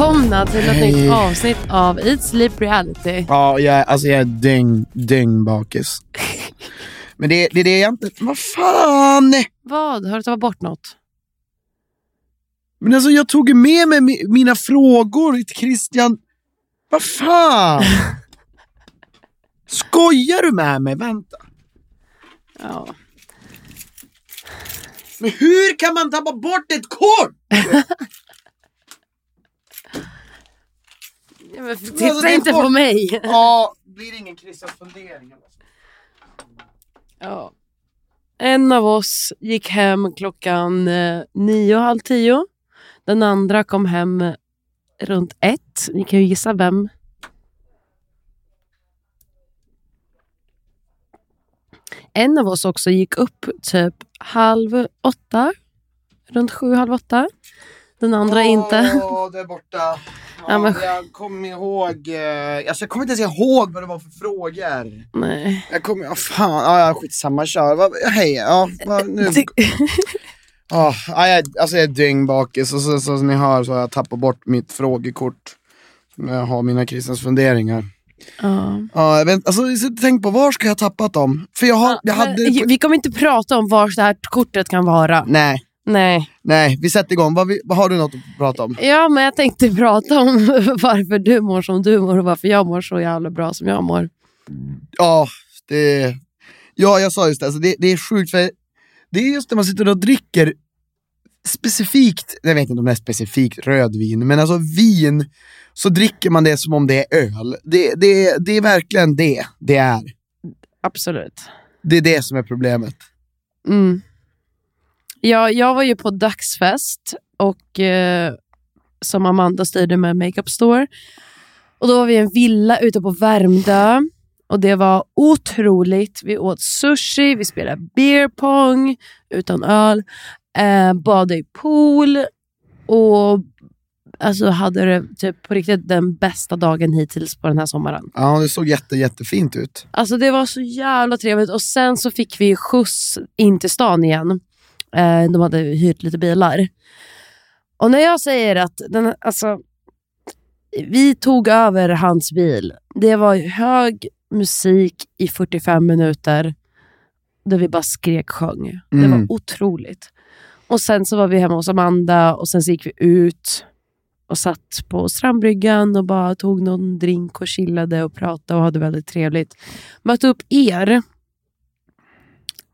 Välkomna till ett Hej. nytt avsnitt av Eat Sleep Reality. Ja, jag, är- alltså jag är dyng, dyng bakis. Men det, det är det jag inte... Vad fan! Vad? Har du tagit bort något? Men alltså jag tog ju med mig mi- mina frågor till Christian. Vad fan! Skojar du med mig? Vänta. Ja. Men hur kan man tappa bort ett kort? Ja, men titta Alltså, det är inte på mig. Ja, blir det ingen Christians fundering? Ja. En av oss gick hem klockan eh, nio och halv tio. Den andra kom hem runt ett. Ni kan ju gissa vem. En av oss också gick upp typ halv åtta. Runt sju, halv åtta. Den andra inte. Åh, det är borta. Ja, men- Jag kommer ihåg... Eh, alltså jag kommer inte ens ihåg vad det var för frågor. Nej. Jag kommer... Ja, fan. Ja, skitsamma. Kör. Va, hej. Ja, va, nu... Ja, jag, alltså jag är dyngbakis och så, så, som ni hör så har jag tappat bort mitt frågekort. Som jag har mina Christians funderingar. Ja. Ja, jag vet, alltså, så tänk på var ska jag ha tappat dem? För jag, har, jag hade... Men, vi kommer inte prata om var det här kortet kan vara. Nej, Nej. nej, vi sätter igång. Vad, vi, vad har du något att prata om? Ja, men jag tänkte prata om varför du mår som du mår och varför jag mår så jävla bra som jag mår. Ja, det... Ja, jag sa just det. Alltså, det, det är sjukt för det är just när man sitter och dricker specifikt, jag vet inte om det är specifikt rödvin, men alltså vin, så dricker man det som om det är öl. Det, det, det är verkligen det det är. Absolut. Det är det som är problemet. Mm. Ja, jag var ju på dagsfest och eh, som Amanda styrde med Makeup Store. Och då var vi i en villa ute på Värmdö. Och det var otroligt. Vi åt sushi, vi spelade beer pong utan öl, eh, badade i pool och alltså hade det typ på riktigt den bästa dagen hittills på den här sommaren. Ja, det såg jätte, jättefint ut. Alltså det var så jävla trevligt och sen så fick vi skjuts in till stan igen. Eh, de hade hyrt lite bilar. Och när jag säger att den, alltså, vi tog över hans bil. Det var hög musik i 45 minuter där vi bara skrek sjöng. Det Mm. var otroligt. Och sen så var vi hemma hos Amanda och sen så gick vi ut och satt på strandbryggan och bara tog någon drink och chillade och pratade och hade väldigt trevligt. Mötte upp er.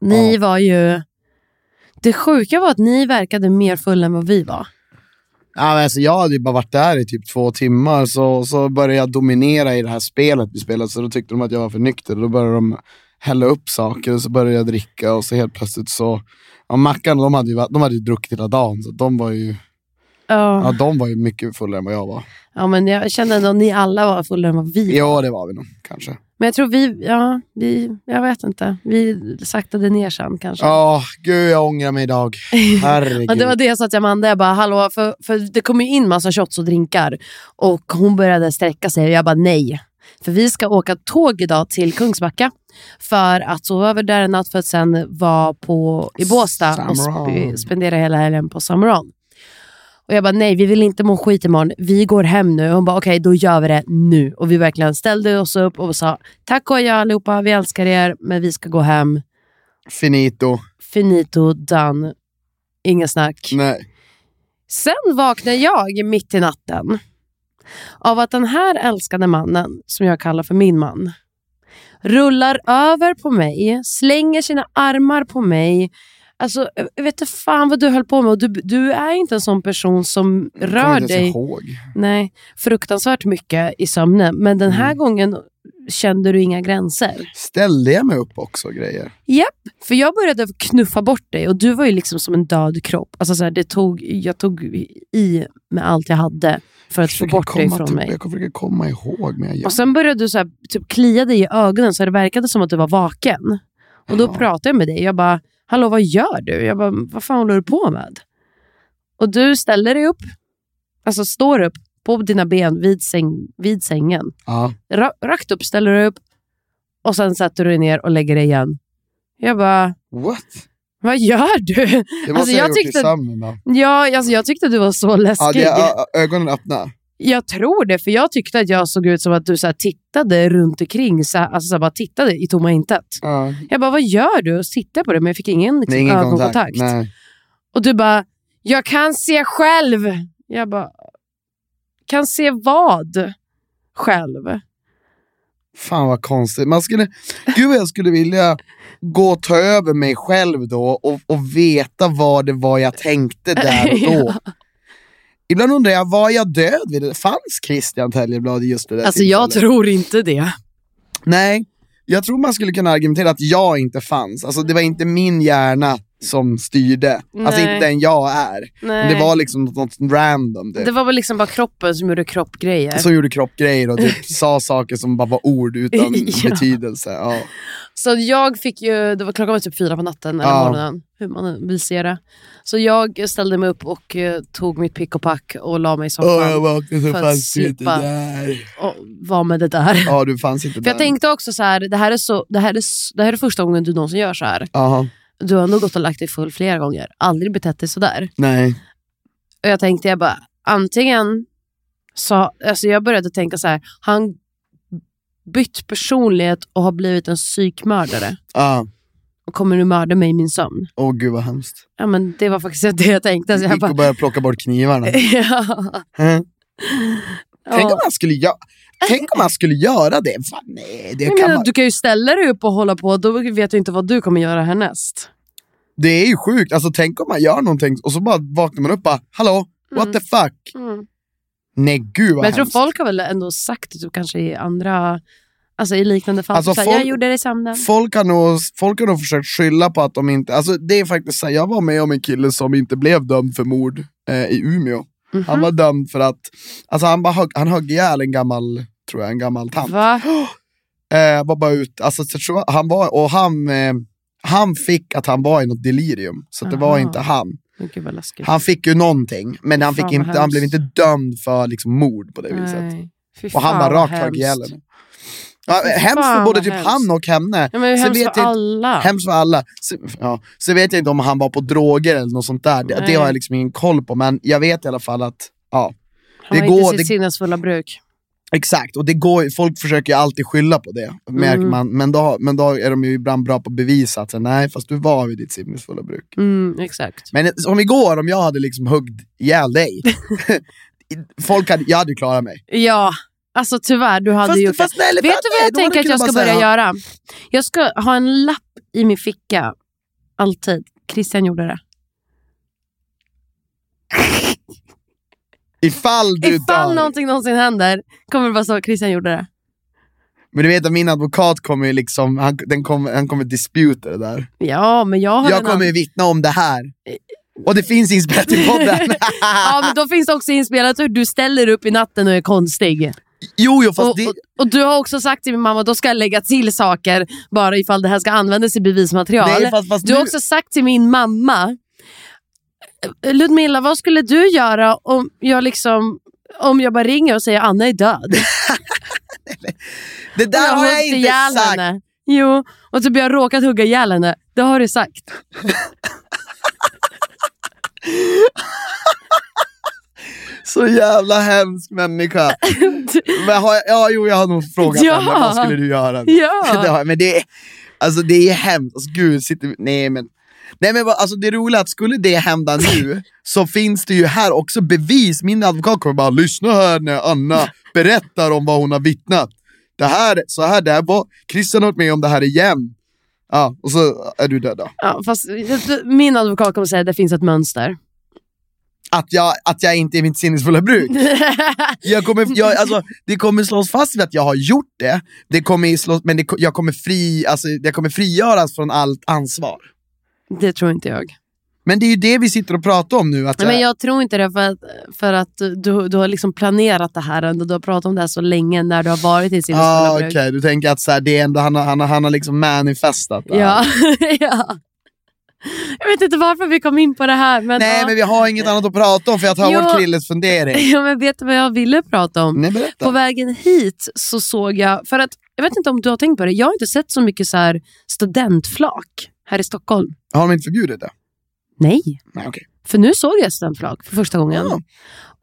Ni Ja. var ju... Det sjuka var att ni verkade mer fulla än vad vi var. Ja, men alltså, jag hade ju bara varit där i typ två timmar, så, så började jag dominera i det här spelet vi spelade, så då tyckte de att jag var för nykter. Då började de hälla upp saker, och så började jag dricka och så helt plötsligt så... Ja, Mackan, de hade ju, de hade ju druckit hela dagen, så de var ju, Ja. ja, de var ju mycket fullare än vad jag var. ja, men jag känner ändå att ni alla var fullare än vad vi var. Ja, det var vi nog, kanske. Men jag tror vi, ja, vi, jag vet inte. Vi saktade ner sen kanske. Ja, gud jag ångrar mig idag. Herregud. Ja, det var det jag sa till Amanda, jag bara hallå, för, för det kom ju in massa shots och drinkar och hon började sträcka sig och jag bara nej. För vi ska åka tåg idag till Kungsbacka för att sova över där en natt för att sen vara på, i Båstad och sp- spendera hela helgen på Summer On. Och jag bara nej, vi vill inte må skit imorgon. Vi går hem nu. Hon bara okej, då gör vi det nu. Och vi verkligen ställde oss upp och sa tack och adjö allihopa, vi älskar er, men vi ska gå hem. Finito. Finito, done. Inga snack. Nej. Sen vaknar jag mitt i natten av att den här älskade mannen, som jag kallar för min man, rullar över på mig, slänger sina armar på mig. Alltså, jag vet inte fan vad du höll på med. Och du, du är inte en sån person som rör dig ihåg. nej, fruktansvärt mycket i sömnen. Men den Mm. här gången kände du inga gränser. Ställde jag mig upp också grejer? Japp, för jag började knuffa bort dig och du var ju liksom som en död kropp. Alltså så här, det tog, jag tog i med allt jag hade för att få bort dig från till- mig. Jag försöker komma ihåg, men jag Och sen började du så här, typ klia dig i ögonen så det verkade som att du var vaken. Och då Ja. pratade jag med dig. Jag bara, hallå vad gör du? Jag bara, vad fan håller du på med? Och du ställer dig upp, alltså står upp på dina ben vid, säng, vid sängen. Ja. Ra, rakt upp ställer du upp och sen sätter du dig ner och lägger dig igen. Jag bara, What? vad gör du? Det måste Alltså, jag, jag tyckte-. Ja, alltså, jag tyckte du var så Ja, läskig. det, ö- ögonen öppna. Jag tror det, för jag tyckte att jag såg ut som att du så tittade runt omkring, så här, alltså så här, bara tittade i tomma intet. Ja. Jag bara, vad gör du? Och tittade på det, men jag fick ingen, liksom, Nej, ingen ögonkontakt. Och du bara, jag kan se själv. Jag bara, kan se vad? Själv. Fan vad konstigt. Man skulle, gud jag skulle vilja gå och ta över mig själv då och, och veta vad det var jag tänkte där och då. Ibland undrar jag, var jag död vid det? Fanns Christian Täljeblad i just det där Alltså jag tror inte det. Nej, jag tror man skulle kunna argumentera att jag inte fanns. Alltså det var inte min hjärna som styrde. Alltså Nej. inte den jag är. Nej. det var liksom något, något random. Det. Det var väl liksom bara kroppen som gjorde kroppgrejer. Som gjorde kroppgrejer och typ sa saker som bara var ord utan Ja. betydelse. Ja. Så jag fick ju, det var klockan var typ fyra på natten eller Ja. morgonen, hur man vill se det. Så jag ställde mig upp och eh, tog mitt pick och pack och la mig i soffan Åh, jag vaknade så för fanns inte där. och var med det där. Ja, du fanns inte För där. jag tänkte också så här, det här, är så, det, här är, det här är första gången du någonsin gör så här. Aha. Du har nog gått och lagt dig full flera gånger, aldrig betett dig sådär. Nej. Och jag tänkte jag bara, antingen så, alltså jag började tänka så här, han bytt personlighet och har blivit en psykmördare Ja. och kommer nu mörda mig i min sömn. Åh gud vad hemskt. Ja men det var faktiskt det jag tänkte. Så jag Gick bara, och började plocka bort knivarna. ja. Mm. Tänk, om man skulle gö- Tänk om man skulle göra det. Fan, nej, det, Jag kan man... Du kan ju ställa dig upp och hålla på, då vet du inte vad du kommer göra härnäst. det är ju sjukt. Alltså, tänk om man gör någonting och så bara vaknar man upp och bara, hallå, what the fuck? Mm. Nej gud vad Men jag tror hemskt. folk har väl ändå sagt det typ, kanske i andra, alltså i liknande fall. Alltså, folk- Jag gjorde det i sömnen. Folk har, nog, folk har nog försökt skylla på att de inte, alltså det är faktiskt så här, jag var med om en kille som inte blev dömd för mord eh, i Umeå. Mhm. Han var dömd för att, alltså han, bara högg, han högg ihjäl en gammal, tror jag, en gammal tant. Va? Eh, var bara ut, alltså, han var, och han, eh, han fick att han var i något delirium, så det var inte han. Gud. Han fick ju någonting, men han, fick inte, han blev inte dömd för liksom, mord på det viset. Nej. Fy Och han bara rakt högg ihjäl henne. Ja, hemskt för både typ hemskt. han och henne. Ja, men Sen hemskt för alla. Hemskt för alla. Så, ja. så vet jag inte om han var på droger eller något sånt där. Det, det har jag liksom ingen koll på, men jag vet i alla fall att, ja. Han det har går- inte sitt det- sinnesfulla bruk. Exakt, och det går, folk försöker ju alltid skylla på det, Mm. man. Men då, men då är de ju ibland bra på att bevisa att nej, fast du var vid ditt sinnesfulla bruk. Mm, exakt. Men som igår, om jag hade liksom huggit ihjäl dig, folk hade, jag hade klarat mig. Ja, alltså tyvärr, du hade Fast- gjort fast det. nej, Vet du vad jag tänker att jag ska börja säga- göra? Jag ska ha en lapp i min ficka. Alltid. Christian gjorde det. Ifall du Ifall någonting någonsin händer, kommer det vara så Christian gjorde det. Men du vet att min advokat kommer ju liksom, han, den kommer, han kommer disputa det där. Ja, men jag har Jag kommer annan- ju vittna om det här. Och det finns inspelat i podden. Ja, men då finns det också inspelat hur du ställer upp i natten och är konstig. Jo, jo, fast Och, det... och, och du har också sagt till min mamma att då ska jag lägga till saker bara ifall det här ska användas i bevismaterial. Nej, fast- fast du har nu- också sagt till min mamma, Ludmilla vad skulle du göra om jag liksom om jag bara ringer och säger Anna är död? Det där Och har jag inte sagt. Henne. Jo, och typ jag har råkat hugga ihjäl henne. Det har du sagt. Så jävla hemsk människa. men har jag, ja, jo, jag har nog frågat Ja. henne, vad skulle du göra? Ja. men det är, alltså, det är hemskt. Alltså, gud, sitter, nej men, nej, men alltså, det roliga är att skulle det hända nu så finns det ju här också bevis. Min advokat kommer bara, lyssna här när Anna berättar om vad hon har vittnat. Det här, så här, det här var, Christian har varit med om det här igen. Ja, och så är du död då. Ja, fast min advokat kommer säga att det finns ett mönster. Att jag, att jag inte är mitt sinnesfulla bruk. Jag kommer, jag, alltså, det kommer slås fast vid att jag har gjort det, det kommer slås, men det, jag, kommer fri, alltså, jag kommer frigöras från allt ansvar. det tror inte jag. Men det är ju det vi sitter och pratar om nu. Att Nej, men jag tror inte det för att, för att du, du har liksom planerat det här ändå. Du har pratat om det här så länge när du har varit i sinnesfulla ah, bruk. Okej, du tänker att så här, det är ändå, han, har, han, har, han har liksom manifestat det här. Ja. ja. Jag vet inte varför vi kom in på det här. Men, Nej ja. men vi har inget annat att prata om för jag har Jo. hört Krilles fundering. Ja, men vet du vad jag ville prata om? Nej berätta. På vägen hit så såg jag, för att jag vet inte om du har tänkt på det, jag har inte sett så mycket så här studentflak här i Stockholm. Har de inte förbjudit det? Nej, Nej okej. för nu såg jag studentflak för första gången. Ja.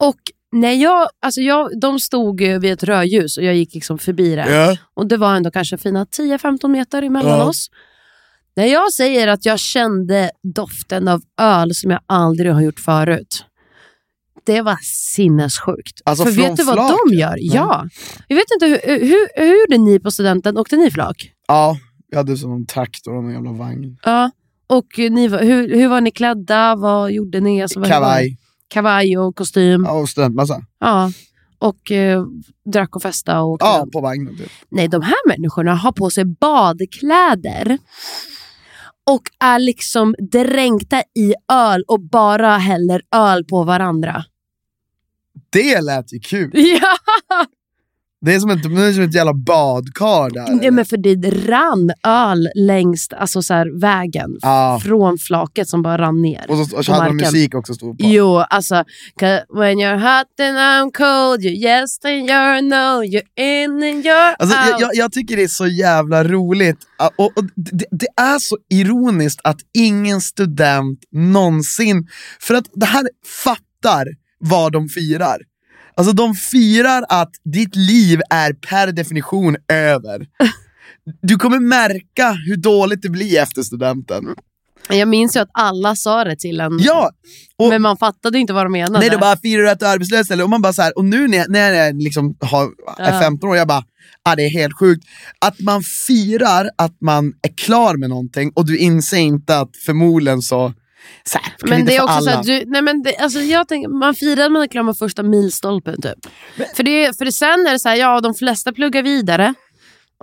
Och när jag, alltså jag, de stod vid ett rödljus och jag gick liksom förbi det. Ja. Och det var ändå kanske fina 10-15 meter emellan Ja. oss. När jag säger att jag kände doften av öl som jag aldrig har gjort förut. Det var sinnessjukt. Alltså För vet du vad de flaket? gör? Nej. Ja. Jag vet inte, hur, hur, hur gjorde ni på studenten? Åkte ni flak? ja, jag hade som en traktor och en jävla vagn. Ja. Och ni, hur, hur var ni klädda? Vad gjorde ni? Alltså, Kavaj Kavaj och kostym. ja, och studentmössa. Ja. Och eh, drack och festa och Ja, på vagnen typ. Nej, de här människorna har på sig badkläder och är liksom dränkta i öl och bara häller öl på varandra. Det lät ju kul. Ja, Det är som ett, det är som ett jävla badkar där. ja men för det rann öl längs alltså så här, vägen Ja. från flaket som bara rann ner. Och så och så hade de musik också stod på. Jo, alltså "'Cause when you're hot and I'm cold, you're yes and you're no, you're in and you're Alltså, out. jag, jag, tycker det är så jävla roligt. Ah, Och, och det, det är så ironiskt att ingen student någonsin... För att det här fattar vad de firar. Alltså de firar att ditt liv är per definition över. Du kommer märka hur dåligt det blir efter studenten. Jag minns ju att alla sa det till en, Ja! Och, men man fattade inte vad de menade. Nej, då bara firar du att du är arbetslös eller? Och man bara så här, och nu när jag, när jag liksom har, är Ja. 15 år, jag bara, ah, det är helt sjukt. Att man firar att man är klar med någonting och du inser inte att förmodligen så här, Men det är också så alla. att du, nej men det, alltså jag tänker, man firar man är klar med första milstolpen typ. För, det, för det sen är det så här, ja de flesta pluggar vidare.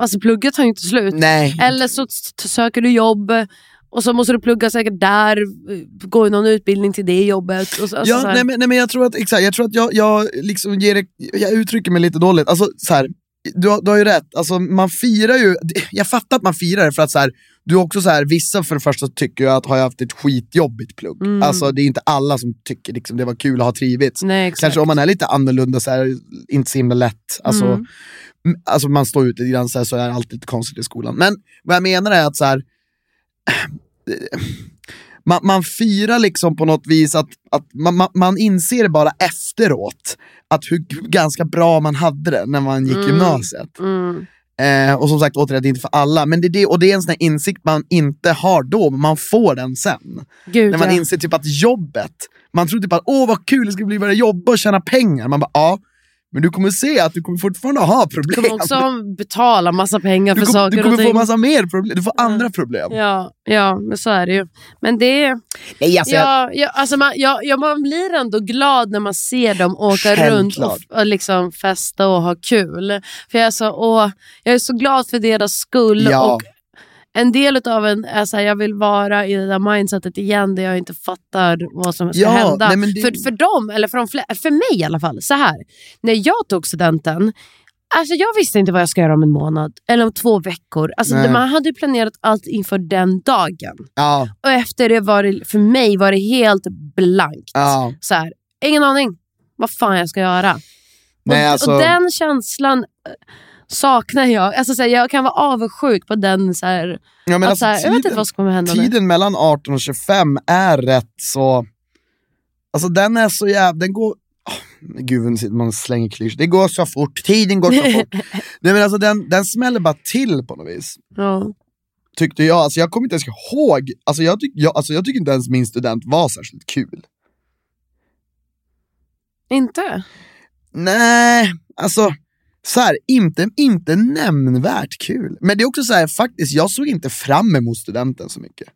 Alltså plugget tar ju inte slut. Nej. Eller så söker du jobb och så måste du plugga säkert där, gå i någon utbildning till det jobbet. Så, alltså Ja, så nej, men, nej men jag tror att, exakt, jag tror att jag, jag, liksom ger, jag uttrycker mig lite dåligt. Alltså, så här, du, har- du har ju rätt, alltså, man firar ju, jag fattar att man firar det för att så här, du också så här, vissa för det första tycker ju att har jag haft ett skitjobbigt plugg. Mm. Alltså det är inte alla som tycker liksom, det var kul att ha trivits. nej. Kanske om man är lite annorlunda så är det inte så himla lätt. Alltså, Mm. alltså man står ut lite grann så, här, så är det alltid lite konstigt i skolan. Men vad jag menar är att så här, man, man firar liksom på något vis att, att man, man, man inser bara efteråt att hur ganska bra man hade det när man gick Mm. gymnasiet. Mm. Eh, och som sagt, återigen, det är inte för alla, men det är det, och det är en sån insikt man inte har då, men man får den sen. Gud, När man ja. inser typ att jobbet, man tror typ att åh vad kul det ska bli att börja jobba och tjäna pengar. Man bara ja, Men du kommer se att du kommer fortfarande ha Du problem. kommer också betala massa pengar du, för kom, saker du kommer och ting. få massa mer problem, du får andra problem. Ja, ja, men så är det ju. Men det är... Nej, alltså, jag, Ja, ja, alltså man, ja, ja, man blir ändå glad när man ser dem åka Självklart. runt och, och liksom festa och ha kul. För jag är så, åh, jag är så glad för deras skull. Ja. Och en del av en är så här, jag vill vara i det där mindsetet igen där jag inte fattar vad som ska Ja, hända. nej, det- för, för dem, eller för, de för mig i alla fall, så här. När jag tog studenten, Alltså jag visste inte vad jag ska göra om en månad eller om två veckor. Alltså Nej. man hade ju planerat allt inför den dagen. ja, Och efter det var det, för mig var det helt blankt. ja. Så här, ingen aning vad fan jag ska göra. Nej, och, alltså, och den känslan eh, saknar jag. Alltså, så här, jag kan vara avundsjuk på den. Så här, ja, att, alltså, så här, jag vet inte tiden- vad som kommer hända nu. Tiden mellan 18 och 25 är rätt så... Alltså den är så jävla... Den går... Oh, gud, nu man slänger klyschor. Det går så fort, tiden går så fort. Nej, men alltså, den, den smäller bara till på något vis. Ja. Tyckte jag. Alltså, jag kommer inte ens ihåg. Alltså, jag, tyck, jag, alltså, jag tycker inte ens min student var särskilt kul. Inte? Nej, alltså så här, inte, inte nämnvärt kul. Men det är också så här, faktiskt, jag såg inte fram emot studenten så mycket.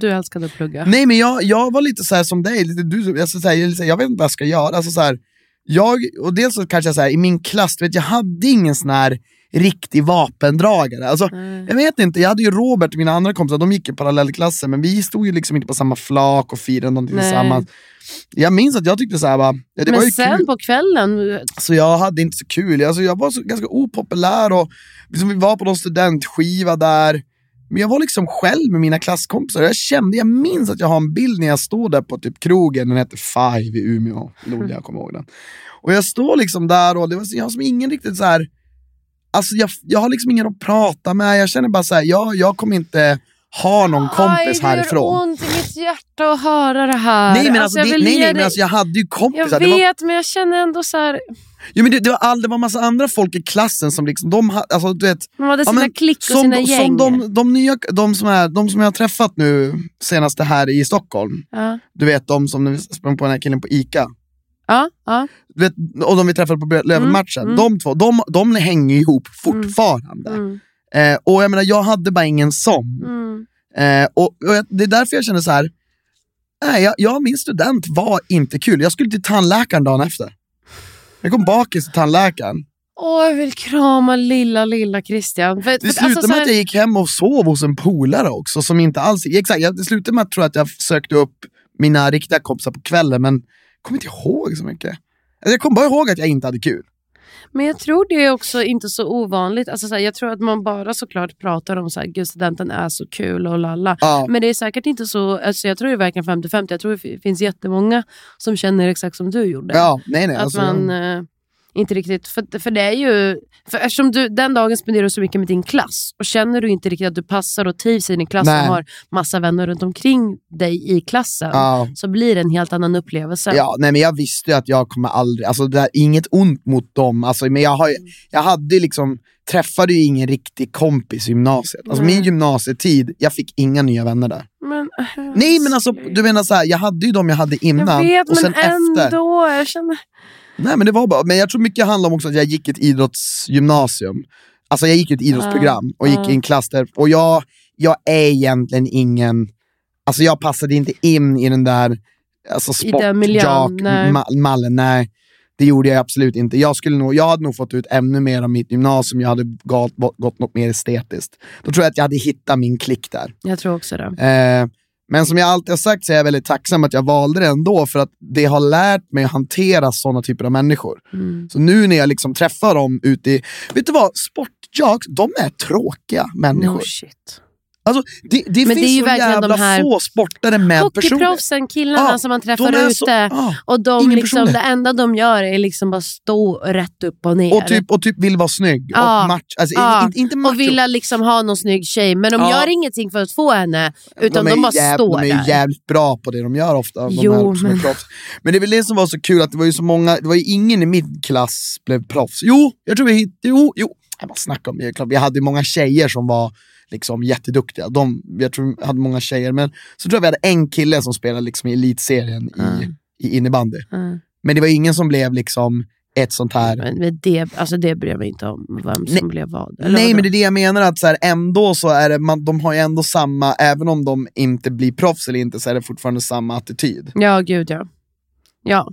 Du älskade att plugga. Nej men jag, jag var lite så här som dig, lite, du, jag, så så här, jag, jag vet inte vad jag ska göra. Alltså, så här, jag, och dels så kanske jag så här, i min klass, vet, jag hade ingen sån här riktig vapendragare. Alltså, Nej. jag vet inte, jag hade ju Robert och mina andra kompisar, de gick i parallellklasser men vi stod ju liksom inte på samma flak och firade någonting Nej. tillsammans. Jag minns att jag tyckte så här, bara, ja, det var Men ju sen kul. på kvällen, Så jag hade inte så kul, alltså, jag var så, ganska opopulär och liksom, vi var på någon studentskiva där. Men jag var liksom själv med mina klasskompisar. Jag kände, jag minns att jag har en bild när jag står där på typ krogen, den hette Five i Umeå. Lod, jag kommer ihåg den. Och jag står liksom där och det var, så- jag har som ingen riktigt så här. Alltså jag, jag har liksom ingen att prata med, jag känner bara så här, jag, jag kommer inte ha någon kompis Aj, härifrån. Det gör ont i mitt hjärta att höra det här. Nej men, alltså, jag det, nej, nej, men alltså, jag hade ju jag kompisar. vet, Det var, men jag känner ändå så här, jo, men det, det, var all, det var massa andra folk i klassen som liksom, de, alltså, du vet, de hade Ja, sina men klick och som, sina gäng. som de, de, nya, de, som är, de som jag har träffat nu senast här i Stockholm, ja. du vet de som sprang på den här killen på ICA, Ja, ja. vet, och de vi träffade på Lövenmatchen, mm. de två, de, de hänger ihop fortfarande. Mm, Eh, och jag menar, jag hade bara ingen sån. mm. Eh, och, och det är därför jag känner så här. nej, jag, jag, min student var inte kul. Jag skulle till tandläkaren dagen efter. Jag kom bakis till tandläkaren. Åh, jag vill krama lilla, lilla Christian. För, Det slutade alltså, så med här- att jag gick hem och sov hos en polare också, som inte alls... Exakt, jag, det slutade med att, tror att jag sökte upp mina riktiga kompisar på kvällen, men jag kommer inte ihåg så mycket. Alltså, jag kommer bara ihåg att jag inte hade kul. Men jag tror det är också inte så ovanligt. Alltså, så här, jag tror att man bara såklart pratar om så här, gud studenten är så kul och lalla. Ja. Men det är säkert inte så, alltså, jag tror det är verkligen 50-50. Jag tror det finns jättemånga som känner exakt som du gjorde. Ja, nej, nej. Att Alltså, man eh, inte riktigt, för, för det är ju, för eftersom du den dagen spenderar du så mycket med din klass och känner du inte riktigt att du passar och trivs i din klass Nej. och har massa vänner runt omkring dig i klassen ja. så blir det en helt annan upplevelse. Ja, nej men jag visste ju att jag kommer aldrig, alltså det är inget ont mot dem, alltså, men jag, har, jag hade ju liksom, träffade ju ingen riktig kompis i gymnasiet. Alltså min gymnasietid, jag fick inga nya vänner där. Men, eh, Nej men alltså, du menar så här, jag hade ju de jag hade innan, jag vet och sen men ändå, efter. jag känner... Nej men det var bara, men jag tror mycket handlar om också att jag gick ett idrottsgymnasium. Alltså jag gick ett idrottsprogram och gick i en klass där, och jag, jag är egentligen ingen, alltså jag passade inte in i den där alltså miljön, nej. Det gjorde jag absolut inte. Jag, skulle nog, jag hade nog fått ut ännu mer av mitt gymnasium, jag hade gått, gått något mer estetiskt. Då tror jag att jag hade hittat min klick där. Jag tror också det. Eh, men som jag alltid har sagt så är jag väldigt tacksam att jag valde det ändå, för att det har lärt mig att hantera sådana typer av människor. Mm. Så nu när jag liksom träffar dem ute i, vet du vad, sportjocks, de är tråkiga människor. No shit. Alltså, det det Men det är finns ju så jävla de här få sportare med personlighet. Hockeyproffsen, killarna Ja, som man De träffar är ute. så, ja. och de liksom, det enda de gör är liksom bara stå rätt upp och ner. och, typ, och typ vill vara snygg. Ja, Och match, alltså, ja. inte, inte macho. och vilja liksom ha någon snygg tjej, men de Ja. gör ingenting för att få henne. Utan de, är bara jäv- står de är ju där. jävligt bra på det de gör ofta. De Jo, men- men det är väl det som var så kul, att det var ju så många, det var ju ingen i min klass blev proffs. Jo, jag tror vi hittade, jo, jo, jag bara snackar om det, klart. Vi hade många tjejer som var liksom jätteduktiga. De, jag tror vi hade många tjejer, men så tror jag vi hade en kille som spelade liksom i elitserien i, i innebandy. Mm. Men det var ingen som blev liksom ett sånt här... Men det, alltså det bryr mig inte om, vem som Nej. blev vad. Eller Nej vadå? men det är det jag menar, att så här, ändå så är det, man, de har ju ändå samma, även om de inte blir proffs eller inte, så är det fortfarande samma attityd. Ja, gud ja. Ja.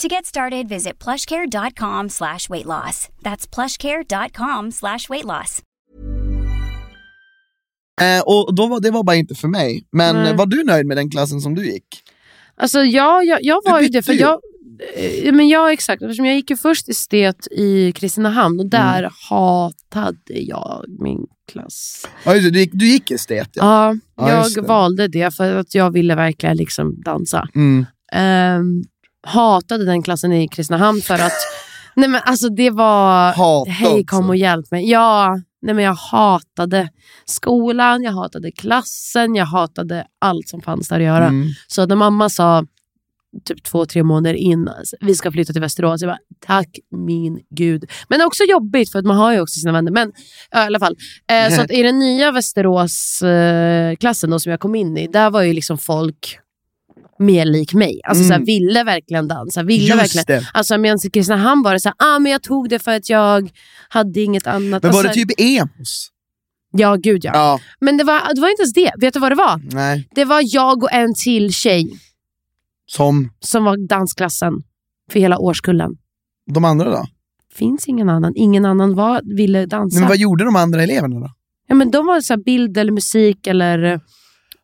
To get started, visit plushcare.com slash weight loss. That's plushcare.com slash weight loss. Eh, och då var, det var bara inte för mig. Men eh, var du nöjd med den klassen som du gick? Alltså ja, jag, jag var ju det. För jag, eh, men ja, exakt. Eftersom jag gick ju först estet i Kristinehamn och där Mm. hatade jag min klass. Ja, du, gick, du gick estet ja. Ja, jag det. valde det för att jag ville verkligen liksom dansa. Mm. Ehm, hatade den klassen i Kristinehamn för att nej men alltså det var Hat hej kom och hjälp mig. Ja, nej men jag hatade skolan, jag hatade klassen, jag hatade allt som fanns där att göra. Mm. Så när mamma sa typ två, tre månader in, alltså, vi ska flytta till Västerås. Jag bara, tack min gud. Men också jobbigt för att man har ju också sina vänner. Men ja, i alla fall. Eh, så att i den nya Västerås-klassen då, som jag kom in i, där var ju liksom folk mer lik mig. Alltså Mm. såhär, ville verkligen dansa. Ville Just verkligen. det. Alltså medan i Kristinehamn var det såhär, ah, men jag tog det för att jag hade inget annat. Men var alltså, det typ emos? Ja, gud ja. Ja. Men det var, det var inte ens det. Vet du vad det var? Nej. Det var jag och en till tjej Som som var dansklassen för hela årskullen. de andra då? Finns ingen annan. Ingen annan var, ville dansa. Men vad gjorde de andra eleverna då? ja, men de var så här bild eller musik eller...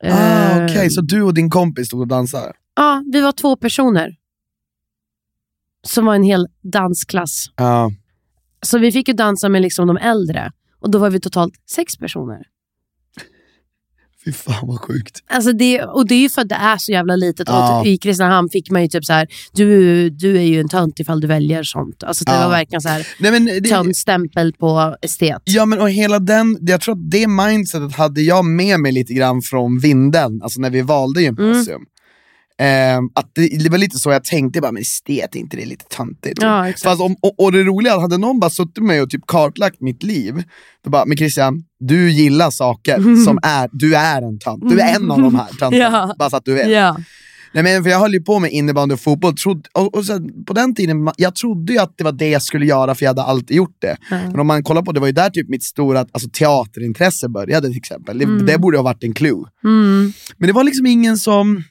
Ah, Okej, så du och din kompis stod och dansade? Ja, vi var två personer. Som var en hel dansklass. Ja. Så vi fick ju dansa med liksom de äldre. Och då var vi totalt sex personer. Fy fan vad sjukt. Alltså det, och det är ju för att det är så jävla litet. Ja. Och I Kristinehamn fick man ju typ så här, du, du är ju en tönt ifall du väljer sånt. Alltså det Ja. var verkligen så här, Nej, men det, töntstämpel på estet. Ja men och hela den, jag tror att det mindsetet hade jag med mig lite grann från vinden, alltså när vi valde gymnasium. Ehm, att det, det var lite så jag tänkte, bara, men estet, är inte det lite töntigt? Ja, exakt. Fast om, och, och det roliga, hade någon bara suttit med mig och typ kartlagt mitt liv, då bara, men Christian, du gillar saker som är, du är en tönt, du är en av de här töntarna, Ja. bara så att du vet. Ja. Nej, men för jag höll ju på med innebandy och fotboll, trodde, och, och så, på den tiden, jag trodde ju att det var det jag skulle göra för jag hade alltid gjort det. Men om man kollar på det var ju där typ mitt stora alltså, teaterintresse började till exempel. Det, det borde ha varit en clue. Mm. Men det var liksom ingen som...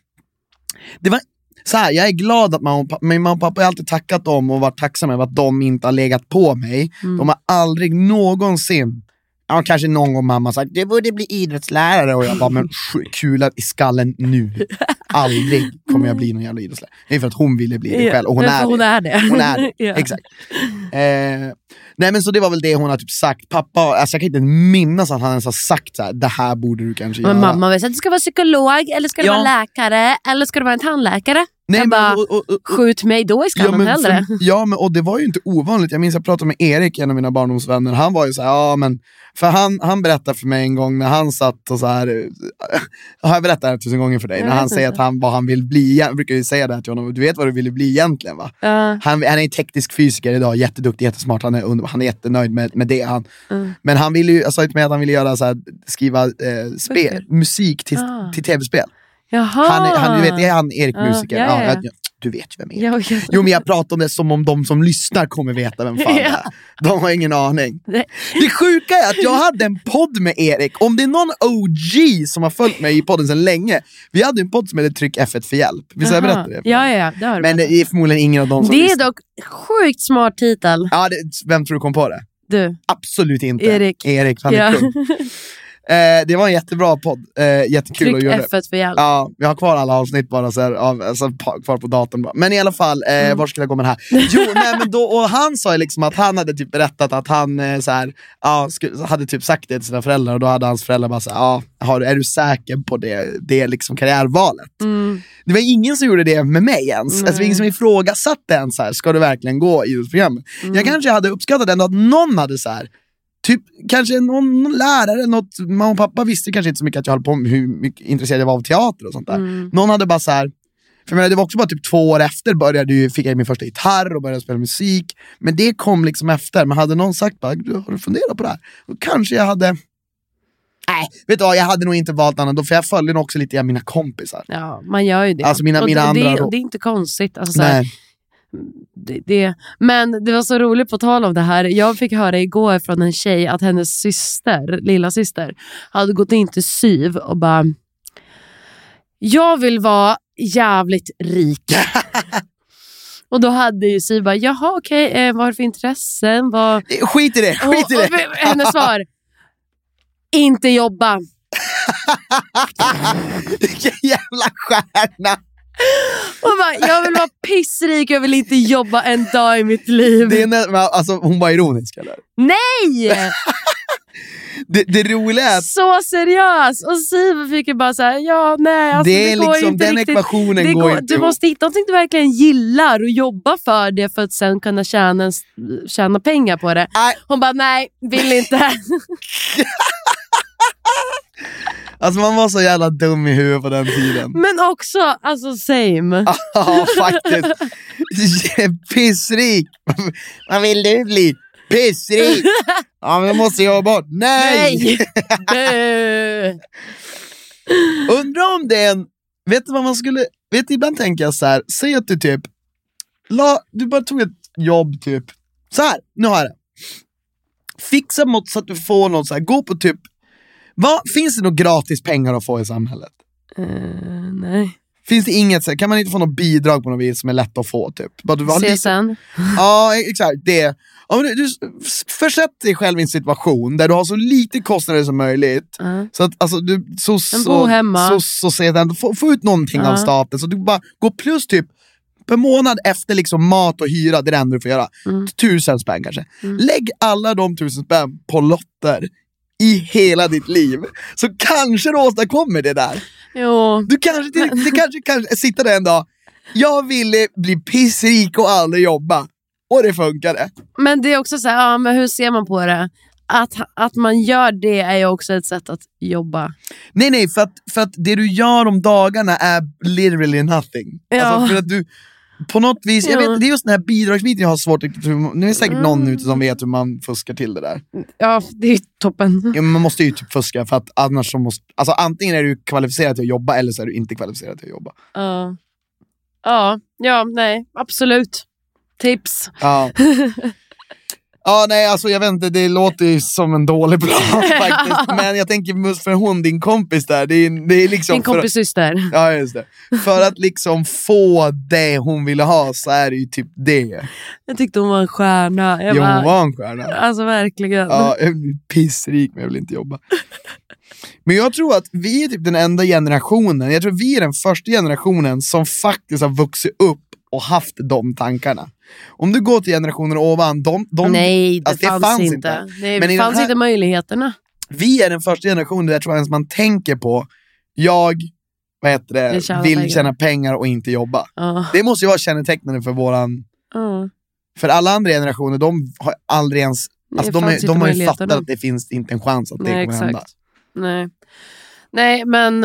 Det var, så här, jag är glad att mamma och, pappa, min mamma och pappa har alltid tackat dem och varit tacksamma över att de inte har legat på mig. De har aldrig någonsin, ja, kanske någon gång mamma sagt du borde bli idrottslärare och jag bara men kula i skallen nu. Aldrig kommer jag bli någon jävla idrottslärare. Det är för att hon ville bli det själv och hon är hon det. är det. Hon är det, exakt. Eh, nej men så det var väl det hon har typ sagt. Pappa, alltså jag kan inte minnas att han ens har sagt så här, det här borde du kanske Men göra. mamma vill säga att du ska vara psykolog, eller ska du Ja. vara läkare, eller ska du vara en tandläkare? Nej, jag men, bara, och, och, och, skjut mig då i skallen ja, men, hellre. för, ja, men och det var ju inte ovanligt. Jag minns jag pratade med Erik, en av mina barndomsvänner. Han var ju så här, ja men, för han, han berättade för mig en gång när han satt och så här, eh, har jag berättat det här tusen gånger för dig? Jag när han vet säger inte. att han, vad han vill bli, jag brukar ju säga det här till honom, du vet vad du ville bli egentligen va? Ja. Han, han är teknisk fysiker idag, jätteduktig, jättesmart, han är, underbar, han är jättenöjd med, med det. Han. Mm. Men han ville ju, jag sa ju mig att han ville göra så här, skriva eh, spel, musik till, Ah. till tv-spel. Jaha. Han, han, du vet, är han Erik Ja, musiker? ja, ja, ja. Du vet ju vem Erik ja. Jo men jag pratar om det som om de som lyssnar kommer veta vem fan det är. De har ingen aning. Nej. Det sjuka är att jag hade en podd med Erik, om det är någon OG som har följt mig i podden sedan länge. Vi hade en podd som hette Tryck F1 för hjälp. Visst har jag berättat det? Ja, ja, det har du Men det är förmodligen ingen av dem som Det är lyssnar. dock sjukt smart titel. Ja, det, vem tror du kom på det? Du, Absolut inte. Erik. Erik, han är Ja. kung. Eh, det var en jättebra podd. Eh, jättekul att tryck göra det. F1 för hjälp. Ja, vi har kvar alla avsnitt bara så här, alltså, kvar på datorn. Bara. Men i alla fall, eh, Mm. var skulle jag gå med det här? Jo, nej, men då, och han sa liksom att han hade typ berättat att han eh, så här, ja, hade typ sagt det till sina föräldrar och då hade hans föräldrar bara så här, ja, har, är du säker på det, det liksom karriärvalet? Mm. Det var ingen som gjorde det med mig ens. Alltså, det var Nej. ingen som ifrågasatte ens, så här, ska du verkligen gå idrottsprogrammet? Mm. Jag kanske hade uppskattat ändå att någon hade så här, Typ kanske någon, någon lärare, något, mamma och pappa visste kanske inte så mycket att jag höll på med hur mycket intresserad jag var av teater och sånt där. Mm. Någon hade bara så här, för jag menar, det var också bara typ två år efter började ju, fick jag min första gitarr och började spela musik. Men det kom liksom efter. Men hade någon sagt bara, "Du, har du funderat på det här? Då kanske jag hade... Nej, vet du vad, jag hade nog inte valt annat då, för jag följde nog också lite av mina kompisar. Ja, man gör ju det. Alltså mina- Och mina det, andra det, det är inte konstigt. Alltså, så här, Nej. Det, det, men det var så roligt på tal om det här. Jag fick höra igår från en tjej att hennes syster, lilla syster hade gått in till SYV och bara Jag vill vara jävligt rik. och då hade ju SYV bara, jaha okej, eh, vad har du för intressen? Vad... Skit i det, skit i det! och, hennes svar, inte jobba. Vilken jävla stjärna! Hon bara, jag vill vara pissrik, jag vill inte jobba en dag i mitt liv. Det är nä- men alltså, hon var ironisk eller? Nej! Det, det roliga är att Så seriös! Och Siv fick ju bara såhär, ja nej alltså, det är går liksom, inte den riktigt. ekvationen Det går, går, inte du ihop. måste hitta någonting du verkligen gillar och jobba för det för att sen kunna tjäna, en- tjäna pengar på det. Nej. Hon bara, nej, vill inte. Alltså man var så jävla dum i huvudet på den tiden. Men också, alltså same. Ja, faktiskt. Pissrik. Vad vill du bli? Pissrik. Ja, men då måste jag jobba. Nej! Nej! Undrar om det är en... Vet du vad man skulle... Vet du, ibland tänker jag så här. säg att du typ... La, du bara tog ett jobb typ. Så här, nu har jag det. Fixa något så att du får något så här, gå på typ... Vad, finns det något gratis pengar att få i samhället? Eh, nej. Finns det inget, kan man inte få något bidrag på något vis som är lätt att få? Typ? CSN. Ja, exakt. Det. Ja, du, du, försätt dig själv i en situation där du har så lite kostnader som möjligt. Ja. Så att alltså, du så, så, så, så, så, så, få, få ut någonting Ja. av staten. Så du bara går plus typ per månad efter liksom mat och hyra, det är det enda du får göra. Mm. Tusen spänn kanske. Lägg alla de tusen spänn på lotter i hela ditt liv. Så kanske du åstadkommer det där. Jo. Du kanske, till, du kanske kan sitta där en dag, jag ville bli pissrik och aldrig jobba. Och det funkade. Men det är också så här, ja, men hur ser man på det? Att, att man gör det är ju också ett sätt att jobba. Nej nej, för att, för att det du gör om dagarna är literally nothing. Ja. Alltså för att du, på något vis, Ja. vet, det är just den här bidragsbiten jag har svårt att... Nu är det säkert någon Mm. ute som vet hur man fuskar till det där. Ja, det är toppen. Ja, man måste ju typ fuska för att annars så måste... Alltså antingen är du kvalificerad till att jobba eller så är du inte kvalificerad till att jobba. Ja. Ja, ja, nej, absolut. Tips. Ja. Ja, nej, alltså jag vet inte, det låter ju som en dålig plan faktiskt. Men jag tänker för hon, din kompis där, det är, det är liksom... Din kompis syster. För, ja, just det. För att liksom få det hon ville ha så är det ju typ det. Jag tyckte hon var en stjärna. Jag Jo, bara, hon var en stjärna. Alltså verkligen. Ja, jag blir pissrik men jag vill inte jobba. Men jag tror att vi är typ den enda generationen, jag tror vi är den första generationen som faktiskt har vuxit upp och haft de tankarna. Om du går till generationer ovan, de, de, Nej, det, alltså, fanns, inte. Nej, Men i det fanns här- inte möjligheterna. vi är den första generationen där jag tror ens man tänker på, jag vad heter det, Vill tjäna vill pengar. tjäna pengar och inte jobba. Ja. Det måste ju vara kännetecknande för våran, Ja. för alla andra generationer, de har aldrig ens, alltså, de, fanns är, inte de har ju fattat att det finns inte en chans att det Nej, kommer exakt. hända. Nej. nej, men...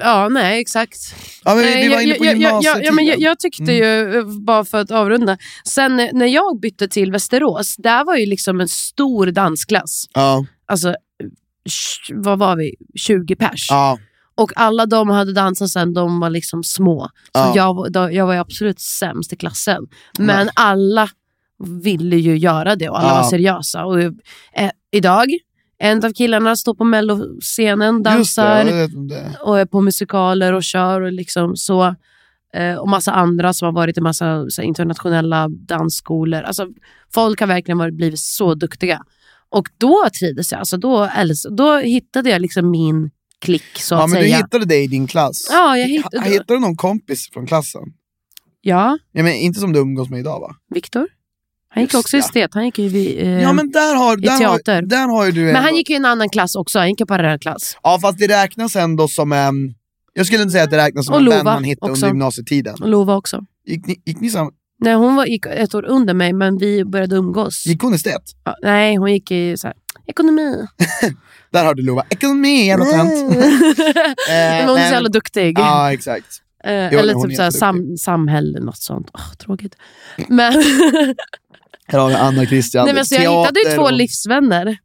Ja, nej, exakt. Ja, men vi, Nej, vi var jag- inne på jag- jag- jag- gymnasietiden. ja, men jag, jag tyckte Mm. ju, eh, bara för att avrunda, sen eh, när jag bytte till Västerås, där var ju liksom en stor dansklass. Ja, Alltså, vad var vi? 20 pers. ja, Och alla de hade dansat sen de var liksom små. Så Ja. jag, då, jag var ju absolut sämst i klassen. Men Ja. alla ville ju göra det och alla var seriösa. Och, eh, idag, en av killarna står på melloscenen, det. dansar om det. och är på musikaler och kör och liksom så. eh, och massa andra som har varit i massa internationella dansskolor. Alltså, folk har verkligen varit, blivit så duktiga. Och då trivdes jag. Alltså, då, då hittade jag liksom min klick så Ja, att men du säga. hittade det i din klass. Ja, jag hittade- Hittade du någon kompis från klassen? Ja, Ja, men inte som du umgås med idag va? Viktor. Han gick Just också det. estet. Han gick ju vid, eh, Ja men där har, i där har, teater. där har du men han gick ju i en annan klass också. Han gick i parallellklass. Ja fast det räknas ändå som en... Jag skulle inte säga att det räknas som en vän man hittade också. under gymnasietiden. Och Lova också. Gick ni, gick ni samma... Nej, hon var, gick ett år under mig, men vi började umgås. Gick hon estet? Ja, nej, hon gick i så här, ekonomi. Där har du Lova. Ekonomi, jävla tönt. men hon är så jävla duktig. Ja exakt. Eh, Jo, eller typ så här, jätteduktig. sam, samhälle, något sånt. Åh, tråkigt. Men, Här har vi Anna Christian. nej, men så jag hittade ju två och- livsvänner.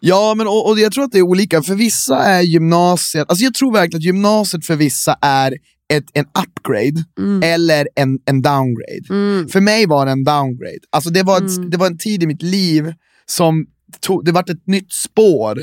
Ja, men och, och jag tror att det är olika. För vissa är gymnasiet, alltså jag tror verkligen att gymnasiet för vissa är ett, en upgrade eller en, en downgrade. Mm. För mig var det en downgrade. Alltså det var, ett, det var en tid i mitt liv som tog, det var ett nytt spår.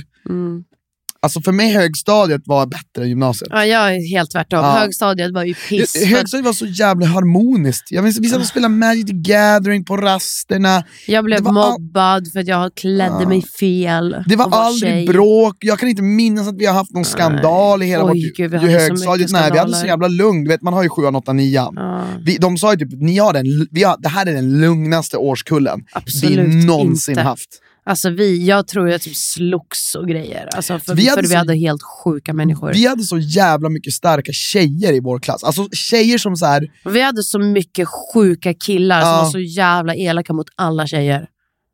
Alltså för mig högstadiet var bättre än gymnasiet. Ja, jag är helt tvärtom. Ja. Högstadiet var ju piss. Hö- Högstadiet var så jävla harmoniskt. Jag minns, vi satt och spelade Magic the Gathering på rasterna. Jag blev var all- mobbad för att jag klädde mig fel. Det var aldrig tjej. bråk, jag kan inte minnas att vi har haft någon skandal i hela Oj, vårt gud, högstadiet. Nej, vi hade så jävla lugnt. Du vet, man har ju 7, 8, 9. Ja. Vi, de sa ju typ, ni har den, vi har, det här är den lugnaste årskullen Absolut vi någonsin inte. haft. Alltså vi, jag tror jag typ slogs och grejer. Alltså för Vi hade för vi hade helt sjuka människor. Vi hade så jävla mycket starka tjejer i vår klass. Alltså tjejer som så här, Vi hade så mycket sjuka killar som Ja. var så jävla elaka mot alla tjejer.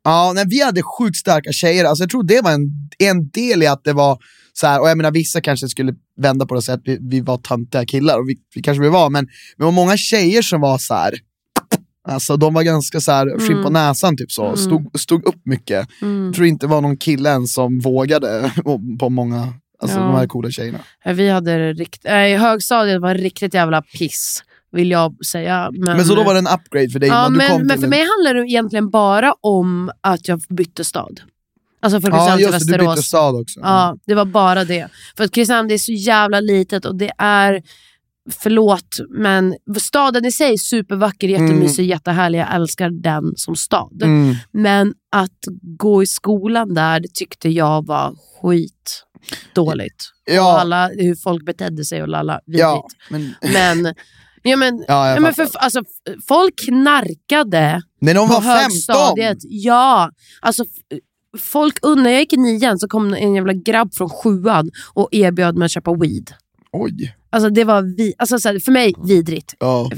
ja, nej, vi hade sjukt starka tjejer. Alltså, jag tror det var en, en del i att det var så här, och jag menar vissa kanske skulle vända på det och säga att vi, vi var töntiga killar, och vi, vi kanske vi var, men det var många tjejer som var så här. Alltså de var ganska så här, skinn på näsan typ så, stod, stod upp mycket. Jag tror inte det var någon kille än som vågade på många, alltså Ja. de här coola tjejerna. Ja, Vi hade rikt... Nej, högstadiet var riktigt jävla piss, vill jag säga. Men, Men så då var det en upgrade för dig ja, men, men för en- mig handlar det egentligen bara om att jag bytte stad. Alltså från Ja Kristinehamn till just det, du bytte Västerås. stad också. Ja, det var bara det. För att Kristinehamn det är så jävla litet och det är, förlåt, men staden i sig är supervacker, jättemysig, jättehärlig. Jag älskar den som stad. Mm. Men att gå i skolan där, tyckte jag var skit dåligt. Ja. Och alla, hur folk betedde sig och lalla, vidrigt. Ja, men, Men, ja, men, Ja, ja, men för, alltså, folk knarkade när de på var 15! högstadiet. Ja, alltså folk när jag gick i nian så kom en jävla grabb från sjuan och erbjöd mig att köpa weed. Oj. Alltså det var vi, alltså så här, för mig vidrigt. Ja.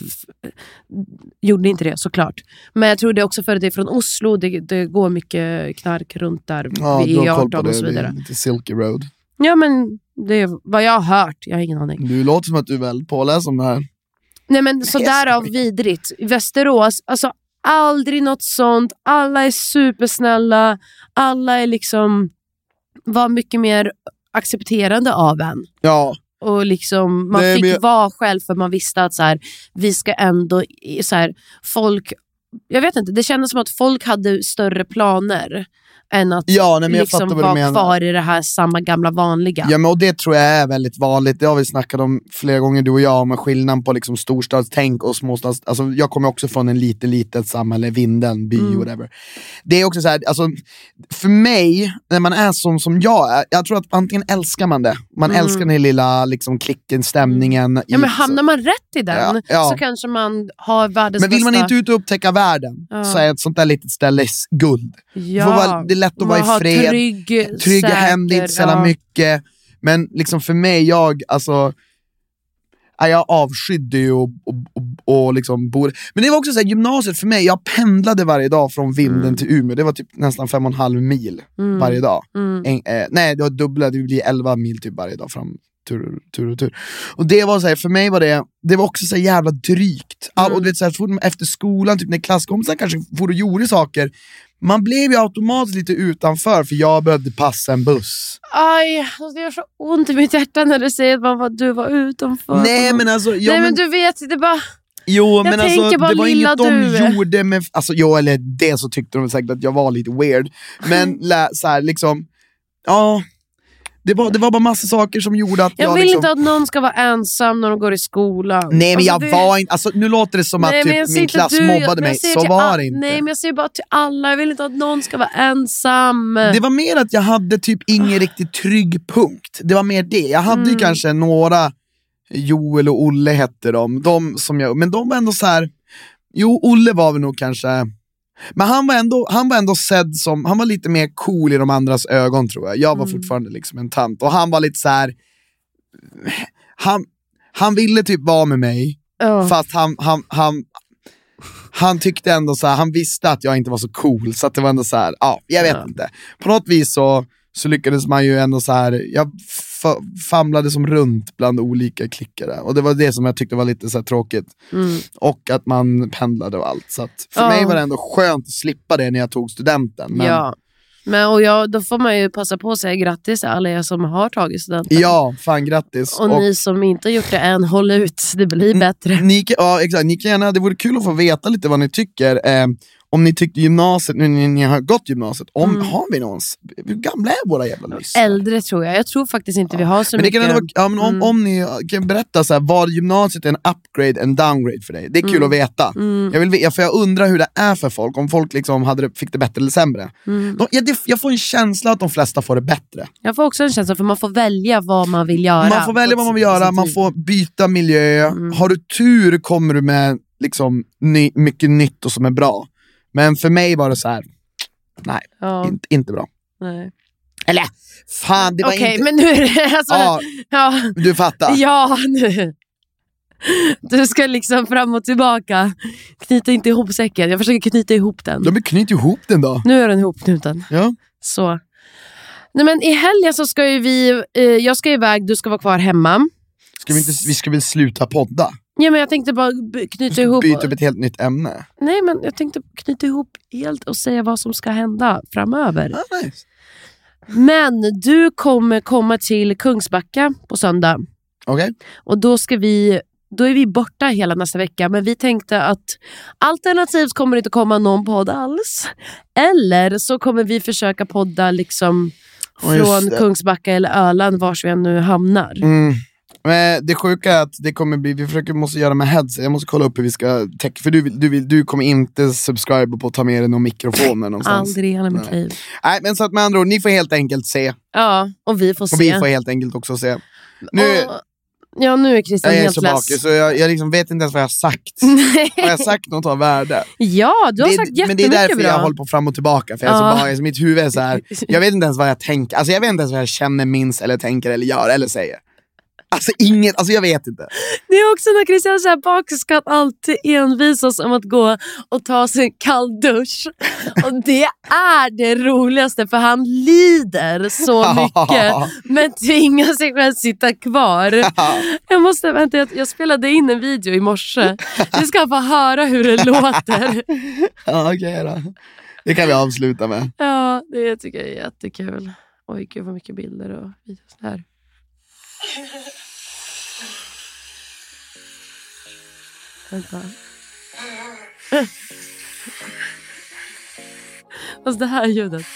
Gjorde inte det såklart. Men jag tror det också för att det är från Oslo, det, det går mycket knark runt där Ja, vid du har koll på E18 det, och så vidare. lite Silky Road. Ja men det är vad jag har hört, jag har ingen aning. Du låter som att du är väl påläst om det här. Nej men så därav vidrigt. Västerås, alltså aldrig något sånt. Alla är supersnälla. Alla är liksom, var mycket mer accepterande av en. Ja, Och liksom, man Nej, fick jag- vara själv för man visste att så här, vi ska ändå, så här, folk, jag vet inte, det kändes som att folk hade större planer än att Ja, nej, liksom vara kvar i det här samma gamla vanliga. Ja, men och det tror jag är väldigt vanligt, det har vi snackat om flera gånger du och jag, om skillnaden på liksom storstadstänk och småstads... Alltså, jag kommer också från en liten, litet samhälle, Vindeln, by, Mm. whatever. Det är också så här, alltså, för mig, när man är som, som jag är, jag tror att antingen älskar man det, man älskar den lilla liksom, klicken, stämningen. Mm. Ja, i- men hamnar man rätt i den Ja, ja. så kanske man har världens men vill man bästa... inte ut och upptäcka världen Ja. så är ett sånt där litet ställe guld. ja, lätt att vara i man fred, Trygg, Trygga säker, hem, det är inte så jävla ja. mycket. Men liksom för mig, jag, alltså, ja, jag avskydde ju och, och, och, och liksom bor. Men det var också så här, gymnasiet för mig, jag pendlade varje dag från Vindeln Mm. till Umeå, det var typ nästan fem och en halv mil varje dag. Mm. En, eh, nej, det var dubbla, det blir 11 mil typ varje dag fram tur, tur och tur. Och det var så här, för mig var det, det var också så här jävla drygt. All, Mm. och du vet, så här, man- efter skolan, typ när klasskompisar kanske for och gjorde saker, man blev ju automatiskt lite utanför för jag behövde passa en buss. Aj, alltså det gör så ont i mitt hjärta när du säger att man var, du var utanför. Nej men alltså, ja, Nej men men, du vet, det bara... jo, men alltså det var inget de du. gjorde med, alltså jo eller det så tyckte de säkert att jag var lite weird. Men lä, så här, liksom, ja, Det var, det var bara massa saker som gjorde att jag, Jag vill liksom... inte att någon ska vara ensam när de går i skolan. Nej men Alltså, jag det- var inte, alltså, nu låter det som Nej, att typ, min klass du, mobbade jag mig, så var det inte. Nej men jag säger bara till alla, jag vill inte att någon ska vara ensam. Det var mer att jag hade typ ingen riktigt trygg punkt. Det var mer det. Jag hade ju Mm. kanske några, Joel och Olle hette de, de som jag, men de var ändå så här. jo Olle var väl nog kanske, men han var, ändå, han var ändå sedd som, han var lite mer cool i de andras ögon tror jag. Jag var Mm. fortfarande liksom en tant och han var lite så här. han, han ville typ vara med mig, Ja. fast han, han, han, han tyckte ändå så här, han visste att jag inte var så cool, så det var ändå så här, ja, jag vet Ja. inte. På något vis så, så lyckades man ju ändå så här, jag famlade som runt bland olika klickare. Och det var det som jag tyckte var lite så tråkigt. Mm. Och att man pendlade och allt. Så att för Ja. mig var det ändå skönt att slippa det när jag tog studenten. Men, Ja. Men, och jag, då får man ju passa på att säga grattis till alla er som har tagit studenten. ja, fan grattis. Och, ni som inte har gjort det än, håll ut. Det blir bättre. Ni, ja, exakt. Ni kan gärna, det vore kul att få veta lite vad ni tycker. Eh, om ni tyckte gymnasiet, nu när ni har gått gymnasiet, om, Mm. har vi någons, hur gamla är våra jävla lyss? Äldre tror jag. Jag tror faktiskt inte vi har så Men det mycket. kan ändå ja, men om, Mm. om ni kan berätta så här, var gymnasiet en upgrade, en downgrade för dig. Det är kul Mm. att veta. Mm. Jag, vill, för jag undrar hur det är för folk, om folk liksom hade det, fick det bättre eller sämre. Mm. De, jag, det, jag får en känsla att de flesta får det bättre. Jag får också en känsla för man får välja vad man vill göra. Man får välja vad man vill göra, man får byta miljö. Mm. Har du tur kommer du med liksom, ny, mycket nytt och som är bra. Men för mig var det så här. nej, Ja, inte, inte bra. nej. Eller fan, det var Okej, inte... men nu är det... Alltså, Ja, ja, du fattar. ja, nu. Du ska liksom fram och tillbaka. Knyta inte ihop säcken. Jag försöker knyta ihop den. De knyter ihop den då. Nu är den ihopknuten. Ja. Så. Nej, men I helgen så ska ju vi... Eh, jag ska iväg, du ska vara kvar hemma. Ska vi, inte, vi ska väl sluta podda? Ja, men jag tänkte bara knyta ihop... Byta upp ett helt nytt ämne. Nej, men jag tänkte knyta ihop helt och säga vad som ska hända framöver. Ah, nice. Men du kommer komma till Kungsbacka på söndag. Okej? Och då ska vi då är vi borta hela nästa vecka, men vi tänkte att alternativt kommer det inte komma någon podd alls. Eller så kommer vi försöka podda liksom från. Kungsbacka eller Öland, vars vi än nu hamnar. Mm. Men det sjuka är att det kommer bli, vi försöker, måste göra med headset, jag måste kolla upp hur vi ska täcka, för du, du, vill, du kommer inte subscribe på att ta med dig någon mikrofon någonstans. Aldrig i hela mitt Nej. liv. Nej men så att med andra ord, ni får helt enkelt se. Ja, och vi får se. Och vi får helt enkelt också se. Nu, Och- ja, nu är Christian jag är helt så less. bakis så jag, jag liksom vet inte ens vad jag har sagt. har jag sagt något av värde? ja, du har det, sagt men jättemycket det är därför bra. jag håller på fram och tillbaka, för jag är Ja. så bakis, mitt huvud är så här. jag vet inte ens vad jag tänker, alltså jag vet inte ens vad jag känner, minns eller tänker eller gör eller säger. Alltså inget, alltså jag vet inte. Det är också när Christian så här bakis ska han alltid envisas om att gå och ta sig en kall dusch. Och det är det roligaste för han lider så mycket men tvingar sig själv sitta kvar. Jag måste vänta, jag, jag spelade in en video i morse. Vi ska få höra hur det låter. Ja, okej då. Det kan vi avsluta med. Ja, det tycker jag är jättekul. Oj, gud vad mycket bilder och videos här. Vänta. Alltså det här ljudet.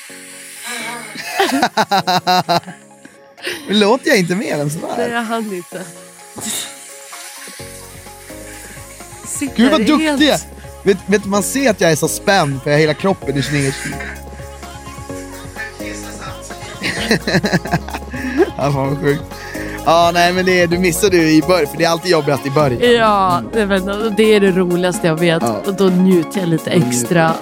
Låter jag inte mer än Nej, sådär? jag hann inte. Sitter Gud vad duktig jag vet, vet Man ser att jag är så spänd för hela kroppen är snedkyld. ja, fan vad sjukt. Ja, nej men det, du missade ju i början, för det är alltid jobbigast i början. Ja, det, men, det är det roligaste jag vet. Ja. Och då njuter jag lite extra.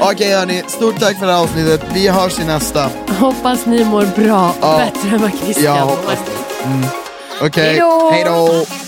Okej hörni, stort tack för det här avsnittet. Vi hörs i nästa. Hoppas ni mår bra. Ja. Bättre än vad Christian mår. det. Mm. Okej, Hejdå! hej då!